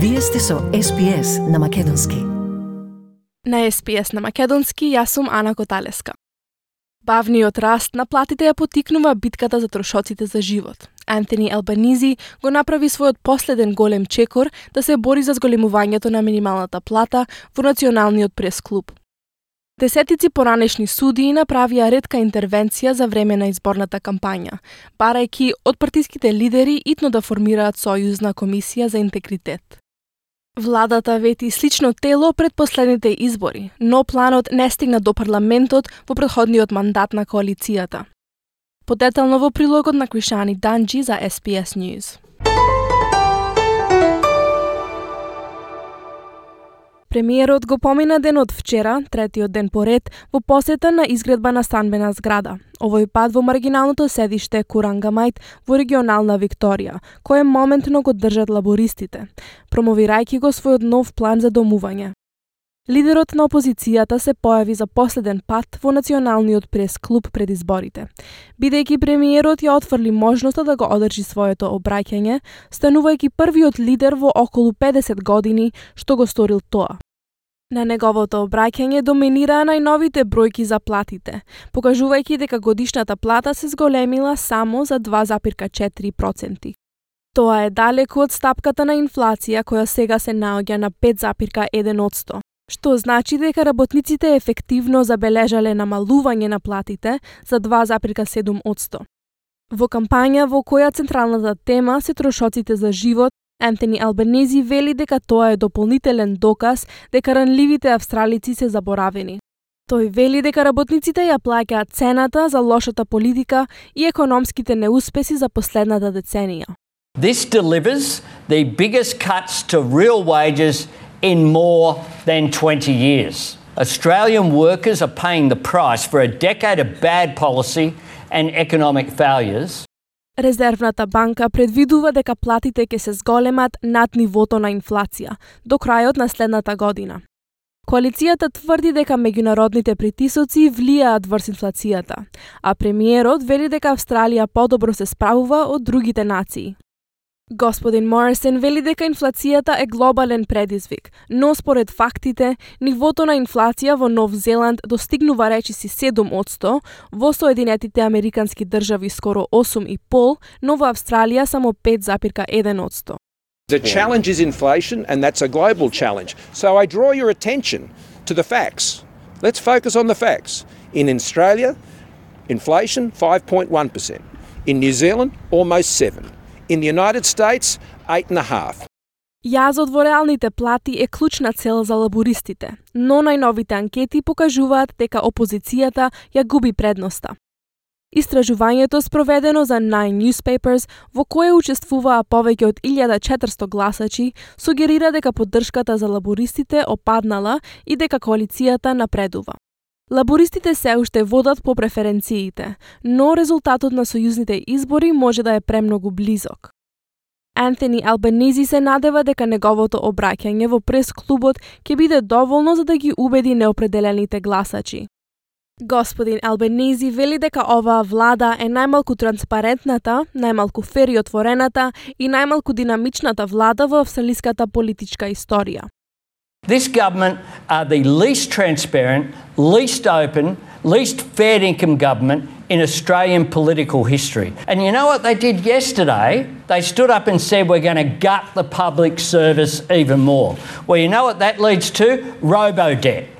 Вие сте со SPS на Македонски. На СПС на Македонски, јас сум Ана Коталеска. Бавниот раст на платите ја потикнува битката за трошоците за живот. Антони Албанизи го направи својот последен голем чекор да се бори за зголемувањето на минималната плата во Националниот прес-клуб. Десетици поранешни судии направија редка интервенција за време на изборната кампања, барајќи од партиските лидери итно да формираат сојузна комисија за интегритет. Владата вети слично тело пред последните избори, но планот не стигна до парламентот во предходниот мандат на коалицијата. Подетално во прилогот на Кришани Данджи за SPS News. Премиерот го помина денот вчера, третиот ден поред, во посета на изградба на станбена зграда. Овој пат во маргиналното седиште Курангамајт во регионална Викторија, кое моментно го држат лабористите, промовирајќи го својот нов план за домување. Лидерот на опозицијата се појави за последен пат во Националниот прес-клуб пред изборите. Бидејќи премиерот ја отфрли можноста да го одржи своето обраќање, станувајќи првиот лидер во околу 50 години што го сторил тоа. На неговото обраќање доминираа најновите бројки за платите, покажувајќи дека годишната плата се зголемила само за 2,4%. Тоа е далеку од стапката на инфлација која сега се наоѓа на 5,1%, што значи дека работниците ефективно забележале намалување на платите за 2,7%. Во кампања во која централната тема се трошоците за живот Антони Албанези вели дека тоа е дополнителен доказ дека ранливите австралици се заборавени. Тој вели дека работниците ја плаќаат цената за лошата политика и економските неуспеси за последната деценија. This delivers the biggest cuts to real wages in more than 20 years. Australian workers are paying the price for a decade of bad policy and economic failures. Резервната банка предвидува дека платите ќе се зголемат над нивото на инфлација до крајот на следната година. Коалицијата тврди дека меѓународните притисоци влијаат врз инфлацијата, а премиерот вели дека Австралија подобро се справува од другите нации. Господин Морисон вели дека инфлацијата е глобален предизвик, но според фактите, нивото на инфлација во Нов Зеланд достигнува речиси 7%, во Соединетите Американски држави скоро 8,5%, но во Австралија само 5,1%. The challenge is inflation, and that's a global challenge. So I draw your attention to the facts. Let's focus on the facts. In Australia, inflation 5.1%. In New Zealand, almost 7. In the United States, eight and a half. Јазот во реалните плати е клучна цел за лабористите, но најновите анкети покажуваат дека опозицијата ја губи предноста. Истражувањето спроведено за Nine Newspapers, во кое учествуваа повеќе од 1400 гласачи, сугерира дека поддршката за лабористите опаднала и дека коалицијата напредува. Лабористите се уште водат по преференциите, но резултатот на сојузните избори може да е премногу близок. Антони Албанези се надева дека неговото обраќање во прес-клубот ќе биде доволно за да ги убеди неопределените гласачи. Господин Албанези вели дека оваа влада е најмалку транспарентната, најмалку фер и отворената и најмалку динамичната влада во австралиската политичка историја. This government are the least transparent, least open, least fair income government in Australian political history. And you know what they did yesterday? They stood up and said, We're going to gut the public service even more. Well, you know what that leads to? Robo debt.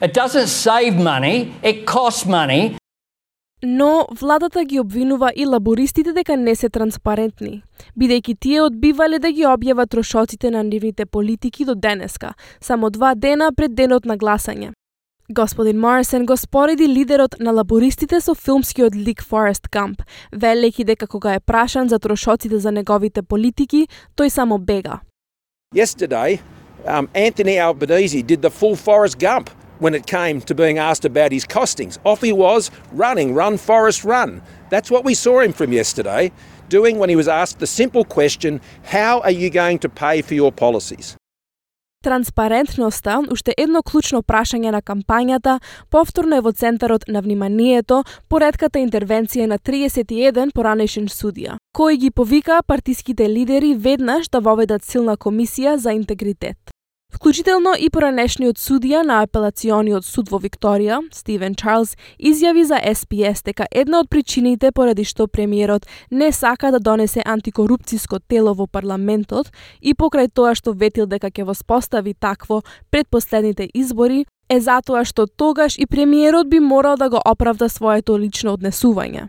It doesn't save money, it costs money, Но владата ги обвинува и лабористите дека не се транспарентни, бидејќи тие одбивале да ги објават трошоците на нивните политики до денеска, само два дена пред денот на гласање. Господин Морисон го спореди лидерот на лабористите со филмскиот лик Форест Гамп, велејќи дека кога е прашан за трошоците за неговите политики, тој само бега. Yesterday, um, Anthony Albanese did the full Forrest Gump when it came to being asked about his costings. Off he was, running, run, Forrest, run. That's what we saw him from yesterday, doing when he was asked the simple question how are you going to pay for your policies? Транспарентноста, уште едно клучно прашање на кампањата, повторно е во центарот на вниманието по редката интервенција на 31 поранешен судија, кои ги повика партиските лидери веднаш да воведат силна комисија за интегритет. Вклучително и поранешниот судија на апелациониот суд во Викторија, Стивен Чарлз, изјави за СПС дека една од причините поради што премиерот не сака да донесе антикорупциско тело во парламентот и покрај тоа што ветил дека ќе воспостави такво пред последните избори, е затоа што тогаш и премиерот би морал да го оправда своето лично однесување.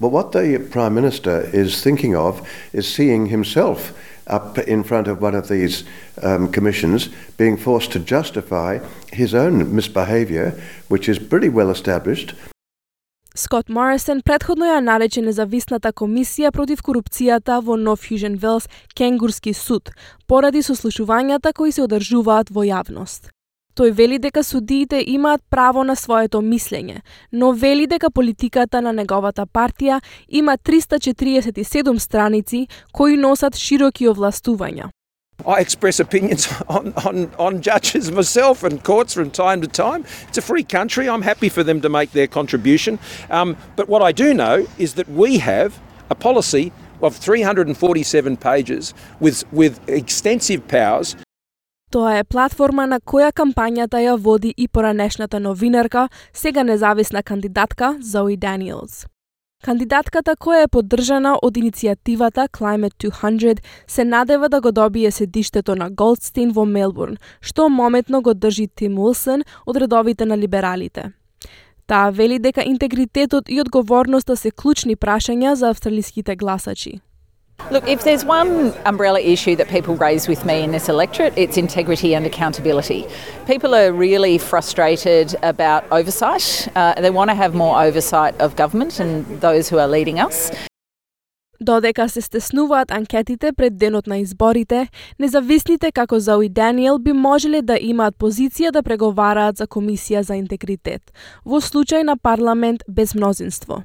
But what the Prime Minister is thinking of is seeing himself up in front of one of these um, commissions being forced to justify his own misbehaviour, which is pretty well established. Скот Морисон предходно ја нарече независната комисија против корупцијата во Нов Хюжен Велс Кенгурски суд, поради сослушувањата кои се одржуваат во јавност. Тој вели дека судиите имаат право на своето мислење, но вели дека политиката на неговата партија има 347 страници кои носат широки овластувања. I express opinions on, on, on judges myself and courts from time to time. It's a free country. I'm happy for them to make their contribution. Um, but what I do know is that we have a policy of 347 pages with, with extensive powers Тоа е платформа на која кампањата ја води и поранешната новинарка, сега независна кандидатка Зои Даниелс. Кандидатката која е поддржана од иницијативата Climate 200 се надева да го добие седиштето на Голдстин во Мелбурн, што моментно го држи Тим Уилсон од редовите на либералите. Таа вели дека интегритетот и одговорноста се клучни прашања за австралиските гласачи. Look, if there's one umbrella issue that people raise with me in this electorate, it's integrity and accountability. People are really frustrated about oversight. Uh, they want to have more oversight of government and those who are leading us. Додека се стеснуваат анкетите пред денот на изборите, независните како Зои Даниел би можеле да имаат позиција да преговараат за комисија за интегритет, во случај на парламент без мнозинство.